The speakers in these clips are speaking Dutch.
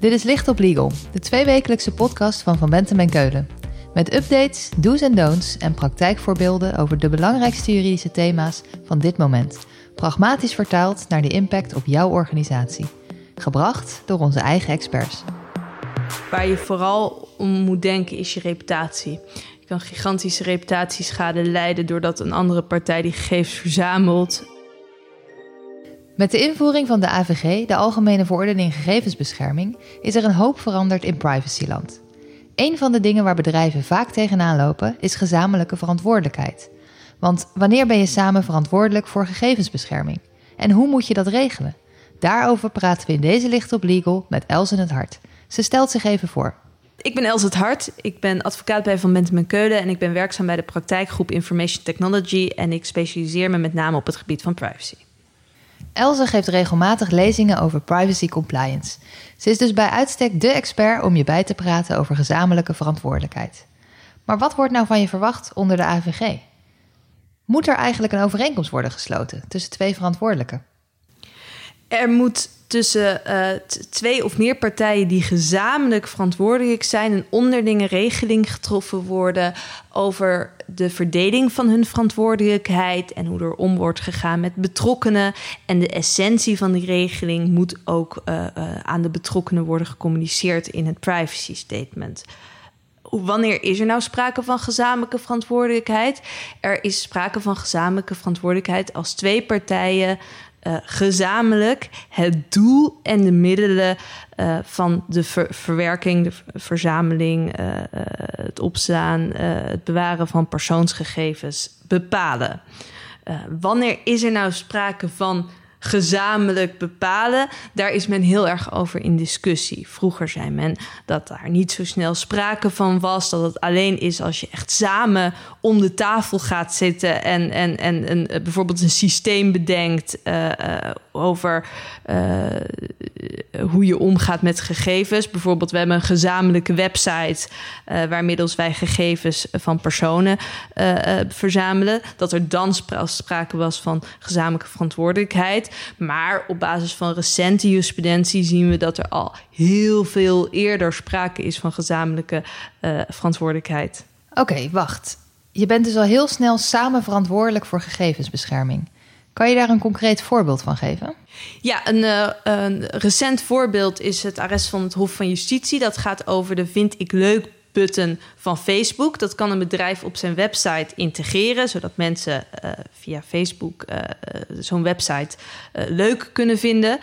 Dit is Licht op Legal, de tweewekelijkse podcast van Van Bentem en Keulen. Met updates, do's en don'ts en praktijkvoorbeelden over de belangrijkste juridische thema's van dit moment. Pragmatisch vertaald naar de impact op jouw organisatie. Gebracht door onze eigen experts. Waar je vooral om moet denken is je reputatie. Je kan gigantische reputatieschade leiden doordat een andere partij die gegevens verzamelt met de invoering van de AVG, de Algemene Verordening Gegevensbescherming, is er een hoop veranderd in privacyland. Een van de dingen waar bedrijven vaak tegenaan lopen is gezamenlijke verantwoordelijkheid. Want wanneer ben je samen verantwoordelijk voor gegevensbescherming? En hoe moet je dat regelen? Daarover praten we in deze Licht op Legal met Els in het Hart. Ze stelt zich even voor. Ik ben Els het Hart. Ik ben advocaat bij Van Bentem en Keulen en ik ben werkzaam bij de praktijkgroep Information Technology en ik specialiseer me met name op het gebied van privacy. Elze geeft regelmatig lezingen over privacy compliance. Ze is dus bij uitstek de expert om je bij te praten over gezamenlijke verantwoordelijkheid. Maar wat wordt nou van je verwacht onder de AVG? Moet er eigenlijk een overeenkomst worden gesloten tussen twee verantwoordelijken? Er moet tussen uh, twee of meer partijen die gezamenlijk verantwoordelijk zijn, een onderlinge regeling getroffen worden over de verdeling van hun verantwoordelijkheid en hoe er om wordt gegaan met betrokkenen. En de essentie van die regeling moet ook uh, uh, aan de betrokkenen worden gecommuniceerd in het privacy statement wanneer is er nou sprake van gezamenlijke verantwoordelijkheid? Er is sprake van gezamenlijke verantwoordelijkheid als twee partijen uh, gezamenlijk het doel en de middelen uh, van de ver verwerking, de verzameling, uh, het opslaan, het bewaren van persoonsgegevens bepalen. wanneer is er nou sprake van gezamenlijk bepalen, daar is men heel erg over in discussie. Vroeger zei men dat daar niet zo snel sprake van was, dat het alleen is als je echt samen om de tafel gaat zitten en, en, en, en bijvoorbeeld een systeem bedenkt uh, uh, over uh, hoe je omgaat met gegevens. Bijvoorbeeld, we hebben een gezamenlijke website waarmiddels wij gegevens van personen verzamelen. Dat er dan sprake was van gezamenlijke verantwoordelijkheid. Maar op basis van recente jurisprudentie zien we dat er al heel veel eerder sprake is van gezamenlijke uh, verantwoordelijkheid. Oké, wacht. Je bent dus al heel snel samen verantwoordelijk voor gegevensbescherming. Kan je daar een concreet voorbeeld van geven? Ja, een, uh, een recent voorbeeld is het arrest van het Hof van Justitie. Dat gaat over de Vind ik leuk button van Facebook. Dat kan een bedrijf op zijn website integreren, zodat mensen uh, via Facebook uh, zo'n website leuk kunnen vinden.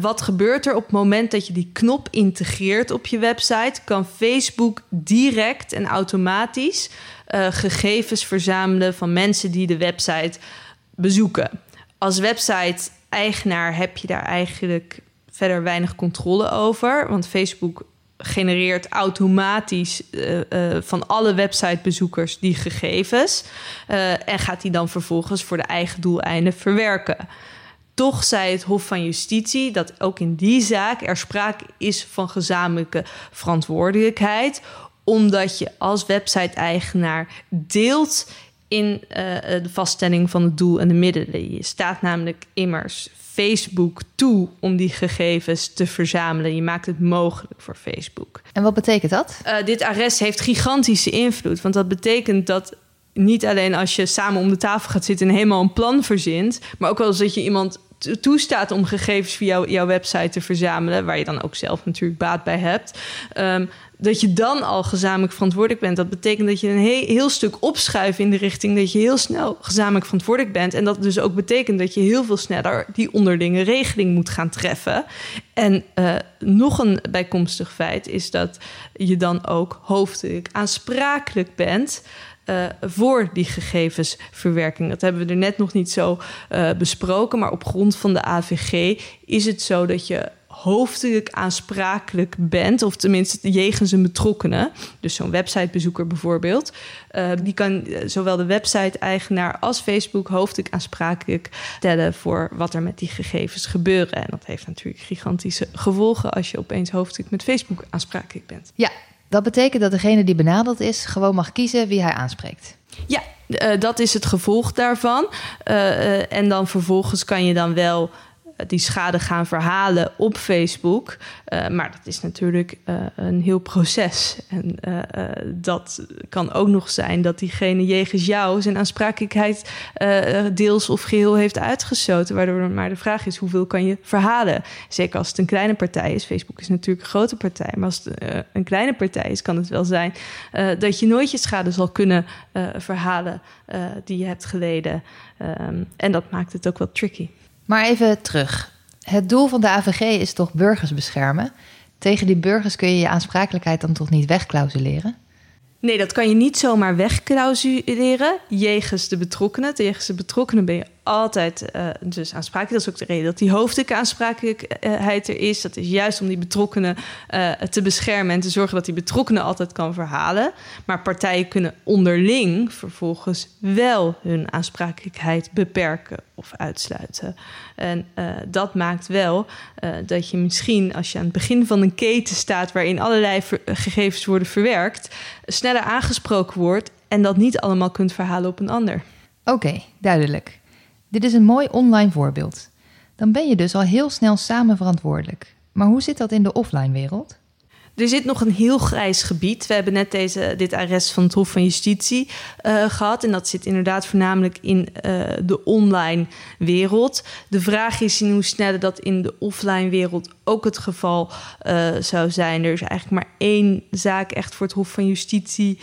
wat gebeurt er op het moment dat je die knop integreert op je website? Kan Facebook direct en automatisch gegevens verzamelen van mensen die de website bezoeken. Als website-eigenaar heb je daar eigenlijk verder weinig controle over, want Facebook genereert automatisch uh, uh, van alle websitebezoekers die gegevens uh, en gaat die dan vervolgens voor de eigen doeleinden verwerken. Toch zei het Hof van Justitie dat ook in die zaak er sprake is van gezamenlijke verantwoordelijkheid, omdat je als website-eigenaar deelt in de vaststelling van het doel en de middelen. Je staat namelijk immers Facebook toe om die gegevens te verzamelen. Je maakt het mogelijk voor Facebook. En wat betekent dat? Uh, dit arrest heeft gigantische invloed. Want dat betekent dat niet alleen als je samen om de tafel gaat zitten en helemaal een plan verzint, maar ook wel eens dat je iemand toestaat om gegevens via jouw website te verzamelen, waar je dan ook zelf natuurlijk baat bij hebt. Um, dat je dan al gezamenlijk verantwoordelijk bent. Dat betekent dat je een heel, heel, stuk opschuift in de richting dat je heel snel gezamenlijk verantwoordelijk bent. En dat dus ook betekent dat je heel veel sneller die onderlinge regeling moet gaan treffen. En uh, nog een bijkomstig feit is dat je dan ook hoofdelijk aansprakelijk bent. Uh, voor die gegevensverwerking. Dat hebben we er net nog niet zo uh, besproken, maar op grond van de AVG is het zo dat je hoofdelijk aansprakelijk bent, of tenminste jegens een betrokkenen, dus zo'n websitebezoeker bijvoorbeeld, uh, die kan zowel de website-eigenaar als Facebook hoofdelijk aansprakelijk stellen voor wat er met die gegevens gebeuren. En dat heeft natuurlijk gigantische gevolgen als je opeens hoofdelijk met Facebook aansprakelijk bent. Ja, dat betekent dat degene die benadeeld is gewoon mag kiezen wie hij aanspreekt. Ja, uh, dat is het gevolg daarvan. Uh, en dan vervolgens kan je dan wel die schade gaan verhalen op Facebook. Uh, maar dat is natuurlijk uh, een heel proces. En dat kan ook nog zijn dat diegene jegens jou zijn aansprakelijkheid deels of geheel heeft uitgestoten. Waardoor maar de vraag is: hoeveel kan je verhalen? Zeker als het een kleine partij is. Facebook is natuurlijk een grote partij. Maar als het een kleine partij is, kan het wel zijn dat je nooit je schade zal kunnen verhalen die je hebt geleden. Um, en dat maakt het ook wel tricky. Maar even terug. Het doel van de AVG is toch burgers beschermen? Tegen die burgers kun je je aansprakelijkheid dan toch niet wegclausuleren? Nee, dat kan je niet zomaar wegclausuleren jegens de betrokkenen. Jegens de betrokkenen ben je altijd uh, dus aansprakelijk. Dat is ook de reden dat die hoofdelijke aansprakelijkheid er is. Dat is juist om die betrokkenen uh, te beschermen en te zorgen dat die betrokkenen altijd kan verhalen. Maar partijen kunnen onderling vervolgens wel hun aansprakelijkheid beperken of uitsluiten. En uh, dat maakt wel dat je misschien, als je aan het begin van een keten staat waarin allerlei gegevens worden verwerkt, sneller aangesproken wordt en dat niet allemaal kunt verhalen op een ander. Oké, duidelijk. Dit is een mooi online voorbeeld. Dan ben je dus al heel snel samen verantwoordelijk. Maar hoe zit dat in de offline wereld? Er zit nog een heel grijs gebied. We hebben net deze, dit arrest van het Hof van Justitie uh, gehad. En dat zit inderdaad voornamelijk in uh, de online wereld. De vraag is in hoe snel dat in de offline wereld ook het geval uh, zou zijn. Er is eigenlijk maar één zaak echt voor het Hof van Justitie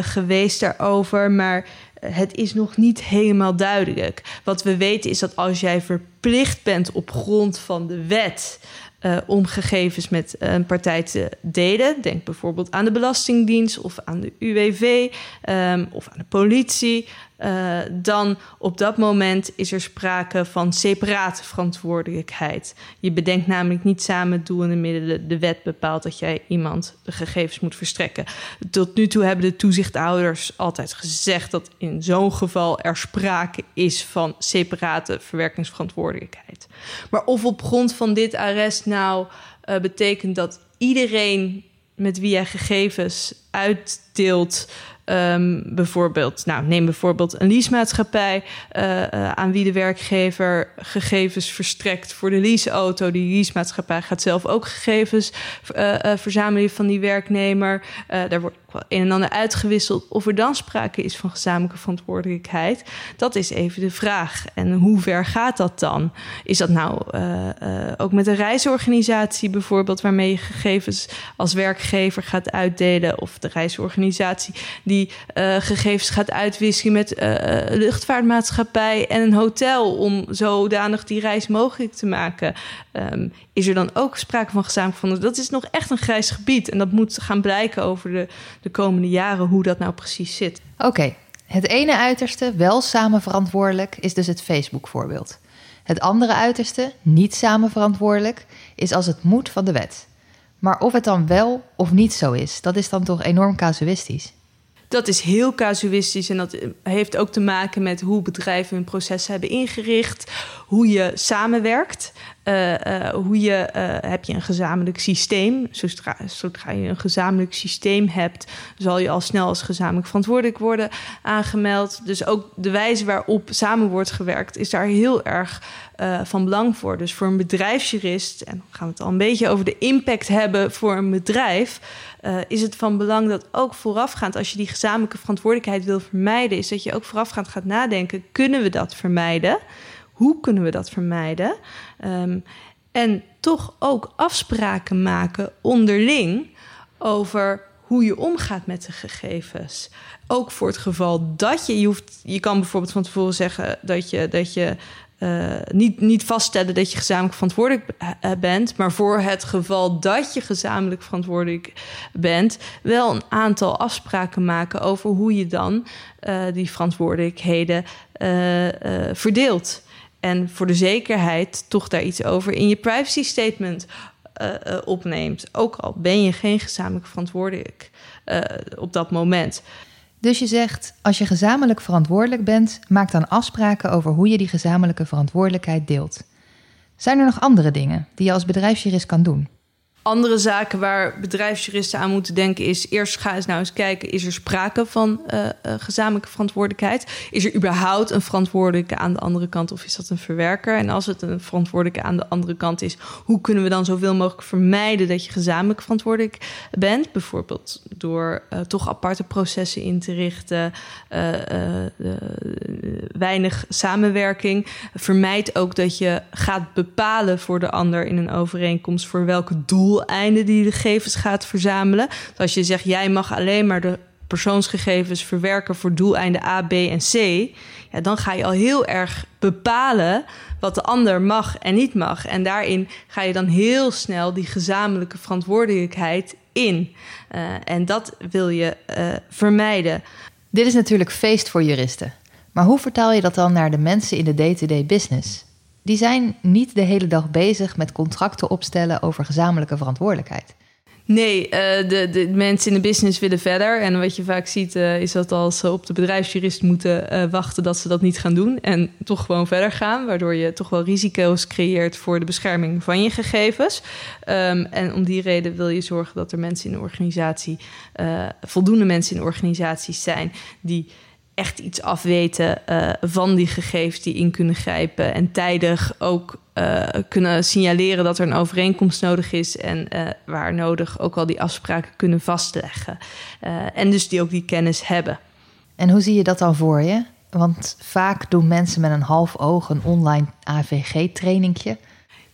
geweest daarover. Maar het is nog niet helemaal duidelijk. Wat we weten is dat als jij verplicht bent op grond van de wet uh, om gegevens met een partij te delen. Denk bijvoorbeeld aan de Belastingdienst of aan de UWV um, of aan de politie. Uh, dan op dat moment is er sprake van separate verantwoordelijkheid. Je bedenkt namelijk niet samen het doel en de middelen. De wet bepaalt dat jij iemand de gegevens moet verstrekken. Tot nu toe hebben de toezichthouders altijd gezegd dat in zo'n geval er sprake is van separate verwerkingsverantwoordelijkheid. Maar of op grond van dit arrest nou uh, betekent dat iedereen met wie jij gegevens uitdeelt Um, bijvoorbeeld, nou, neem bijvoorbeeld een leasemaatschappij uh, aan wie de werkgever gegevens verstrekt voor de leaseauto. Die leasemaatschappij gaat zelf ook gegevens uh, verzamelen van die werknemer. daar wordt een en ander uitgewisseld. Of er dan sprake is van gezamenlijke verantwoordelijkheid, dat is even de vraag. En hoe ver gaat dat dan? Is dat nou ook met een reisorganisatie bijvoorbeeld, waarmee je gegevens als werkgever gaat uitdelen, of de reisorganisatie die uh, gegevens gaat uitwisselen met luchtvaartmaatschappij en een hotel om zodanig die reis mogelijk te maken. Um, is er dan ook sprake van gezamenlijk van? Dat is nog echt een grijs gebied en dat moet gaan blijken over de, de komende jaren hoe dat nou precies zit. Oké, het ene uiterste, wel samen verantwoordelijk, is dus het Facebook-voorbeeld. Het andere uiterste, niet samen verantwoordelijk, is als het moet van de wet. Maar of het dan wel of niet zo is, dat is dan toch enorm casuïstisch dat is heel casuïstisch en dat eh, heeft ook te maken met hoe bedrijven hun processen hebben ingericht, hoe je samenwerkt. Uh, uh, hoe je, uh, heb je een gezamenlijk systeem? Zodra, zodra je een gezamenlijk systeem hebt, zal je al snel als gezamenlijk verantwoordelijk worden aangemeld. Dus ook de wijze waarop samen wordt gewerkt, is daar heel erg van belang voor. Dus voor een bedrijfsjurist, en dan gaan we het al een beetje over de impact hebben voor een bedrijf, is het van belang dat ook voorafgaand, als je die gezamenlijke verantwoordelijkheid wil vermijden, is dat je ook voorafgaand gaat nadenken: kunnen we dat vermijden? Hoe kunnen we dat vermijden? Um, en toch ook afspraken maken onderling over hoe je omgaat met de gegevens. Ook voor het geval dat je, je hoeft, je kan bijvoorbeeld van tevoren zeggen dat je, dat je uh, niet, niet vaststellen dat je gezamenlijk verantwoordelijk bent, maar voor het geval dat je gezamenlijk verantwoordelijk bent, wel een aantal afspraken maken over hoe je dan uh, die verantwoordelijkheden verdeelt. En voor de zekerheid toch daar iets over in je privacy statement opneemt. Ook al ben je geen gezamenlijk verantwoordelijk op dat moment. Dus je zegt, als je gezamenlijk verantwoordelijk bent, maak dan afspraken over hoe je die gezamenlijke verantwoordelijkheid deelt. Zijn er nog andere dingen die je als bedrijfsjurist kan doen? Andere zaken waar bedrijfsjuristen aan moeten denken is... eerst ga eens nou eens kijken, is er sprake van uh, uh, gezamenlijke verantwoordelijkheid? Is er überhaupt een verantwoordelijke aan de andere kant of is dat een verwerker? En als het een verantwoordelijke aan de andere kant is... hoe kunnen we dan zoveel mogelijk vermijden dat je gezamenlijk verantwoordelijk bent? Bijvoorbeeld door uh, toch aparte processen in te richten... weinig samenwerking. Vermijd ook dat je gaat bepalen voor de ander in een overeenkomst... voor welke doeleinden die de gegevens gaat verzamelen. Dus als je zegt, jij mag alleen maar de persoonsgegevens verwerken voor doeleinden A, B en C, ja, dan ga je al heel erg bepalen wat de ander mag en niet mag. En daarin ga je dan heel snel die gezamenlijke verantwoordelijkheid in. Uh, en dat wil je uh, vermijden. Dit is natuurlijk feest voor juristen. Maar hoe vertaal je dat dan naar de mensen in de day-to-day -day business? Die zijn niet de hele dag bezig met contracten opstellen over gezamenlijke verantwoordelijkheid. Nee, uh, de, de mensen in de business willen verder. En wat je vaak ziet, uh, is dat als ze op de bedrijfsjurist moeten uh, wachten, dat ze dat niet gaan doen. En toch gewoon verder gaan. Waardoor je toch wel risico's creëert voor de bescherming van je gegevens. Um, en om die reden wil je zorgen dat er mensen in de organisatie, voldoende mensen in organisaties zijn die echt iets afweten uh, van die gegevens die in kunnen grijpen. En tijdig ook uh, kunnen signaleren dat er een overeenkomst nodig is. En uh, waar nodig ook al die afspraken kunnen vastleggen. en dus die ook die kennis hebben. En hoe zie je dat dan voor je? Want vaak doen mensen met een half oog een online AVG-trainingje.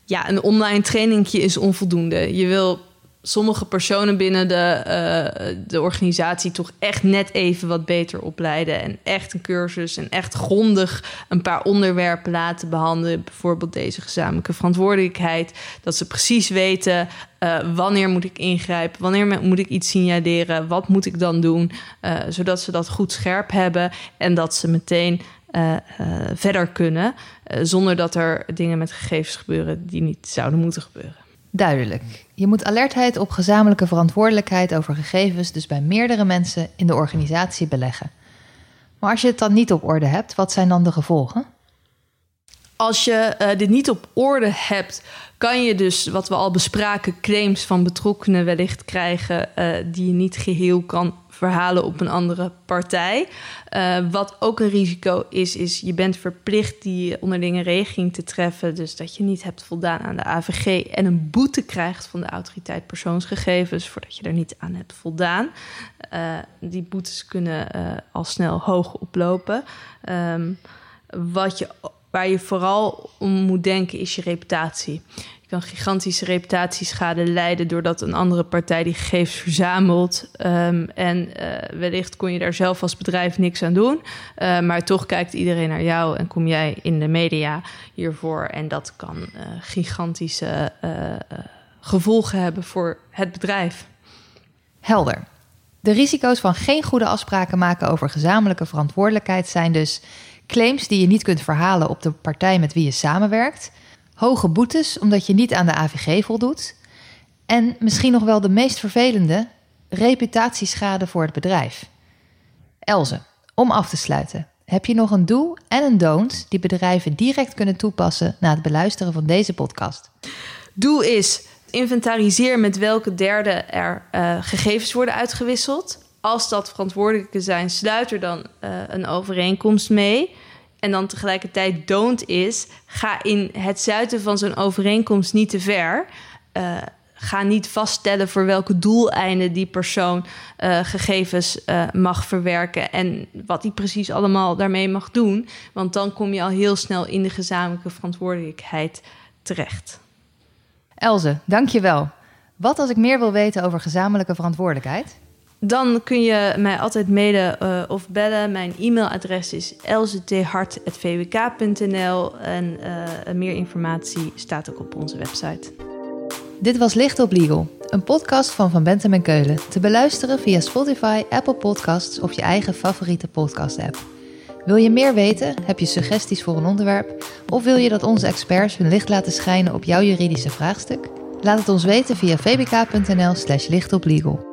Ja, een online trainingje is onvoldoende. Je wil sommige personen binnen de, uh, de organisatie toch echt net even wat beter opleiden. En echt een cursus en echt grondig een paar onderwerpen laten behandelen. Bijvoorbeeld deze gezamenlijke verantwoordelijkheid. Dat ze precies weten uh, wanneer moet ik ingrijpen, wanneer moet ik iets signaleren, wat moet ik dan doen. Uh, zodat ze dat goed scherp hebben en dat ze meteen verder kunnen. zonder dat er dingen met gegevens gebeuren die niet zouden moeten gebeuren. Duidelijk. Je moet alertheid op gezamenlijke verantwoordelijkheid over gegevens dus bij meerdere mensen in de organisatie beleggen. Maar als je het dan niet op orde hebt, wat zijn dan de gevolgen? Als je uh, dit niet op orde hebt, kan je dus, wat we al bespraken, claims van betrokkenen wellicht krijgen uh, die je niet geheel kan verhalen op een andere partij. Uh, wat ook een risico is, is je bent verplicht die onderlinge regeling te treffen. Dus dat je niet hebt voldaan aan de AVG en een boete krijgt van de autoriteit persoonsgegevens voordat je er niet aan hebt voldaan. Uh, die boetes kunnen uh, al snel hoog oplopen. Um, wat je, waar je vooral om moet denken is je reputatie kan gigantische reputatieschade leiden doordat een andere partij die gegevens verzamelt. Um, en uh, wellicht kon je daar zelf als bedrijf niks aan doen. Uh, maar toch kijkt iedereen naar jou en kom jij in de media hiervoor. En dat kan uh, gigantische gevolgen hebben voor het bedrijf. Helder. De risico's van geen goede afspraken maken over gezamenlijke verantwoordelijkheid zijn dus claims die je niet kunt verhalen op de partij met wie je samenwerkt hoge boetes omdat je niet aan de AVG voldoet. En misschien nog wel de meest vervelende, reputatieschade voor het bedrijf. Elze, om af te sluiten, heb je nog een do en een don't die bedrijven direct kunnen toepassen na het beluisteren van deze podcast? Doel is inventariseer met welke derde er uh, gegevens worden uitgewisseld. Als dat verantwoordelijke zijn, sluit er dan uh, een overeenkomst mee en dan tegelijkertijd don't is, ga in het zuiden van zo'n overeenkomst niet te ver. Uh, ga niet vaststellen voor welke doeleinden die persoon uh, gegevens uh, mag verwerken en wat die precies allemaal daarmee mag doen. Want dan kom je al heel snel in de gezamenlijke verantwoordelijkheid terecht. Elze, dankjewel. Wat als ik meer wil weten over gezamenlijke verantwoordelijkheid? Dan kun je mij altijd mailen uh, of bellen. Mijn e-mailadres is elzethart.vwk.nl en uh, meer informatie staat ook op onze website. Dit was Licht op Legal, een podcast van Van Bentem en Keulen. Te beluisteren via Spotify, Apple Podcasts of je eigen favoriete podcast-app. Wil je meer weten? Heb je suggesties voor een onderwerp? Of wil je dat onze experts hun licht laten schijnen op jouw juridische vraagstuk? Laat het ons weten via vbk.nl/slash lichtoplegal.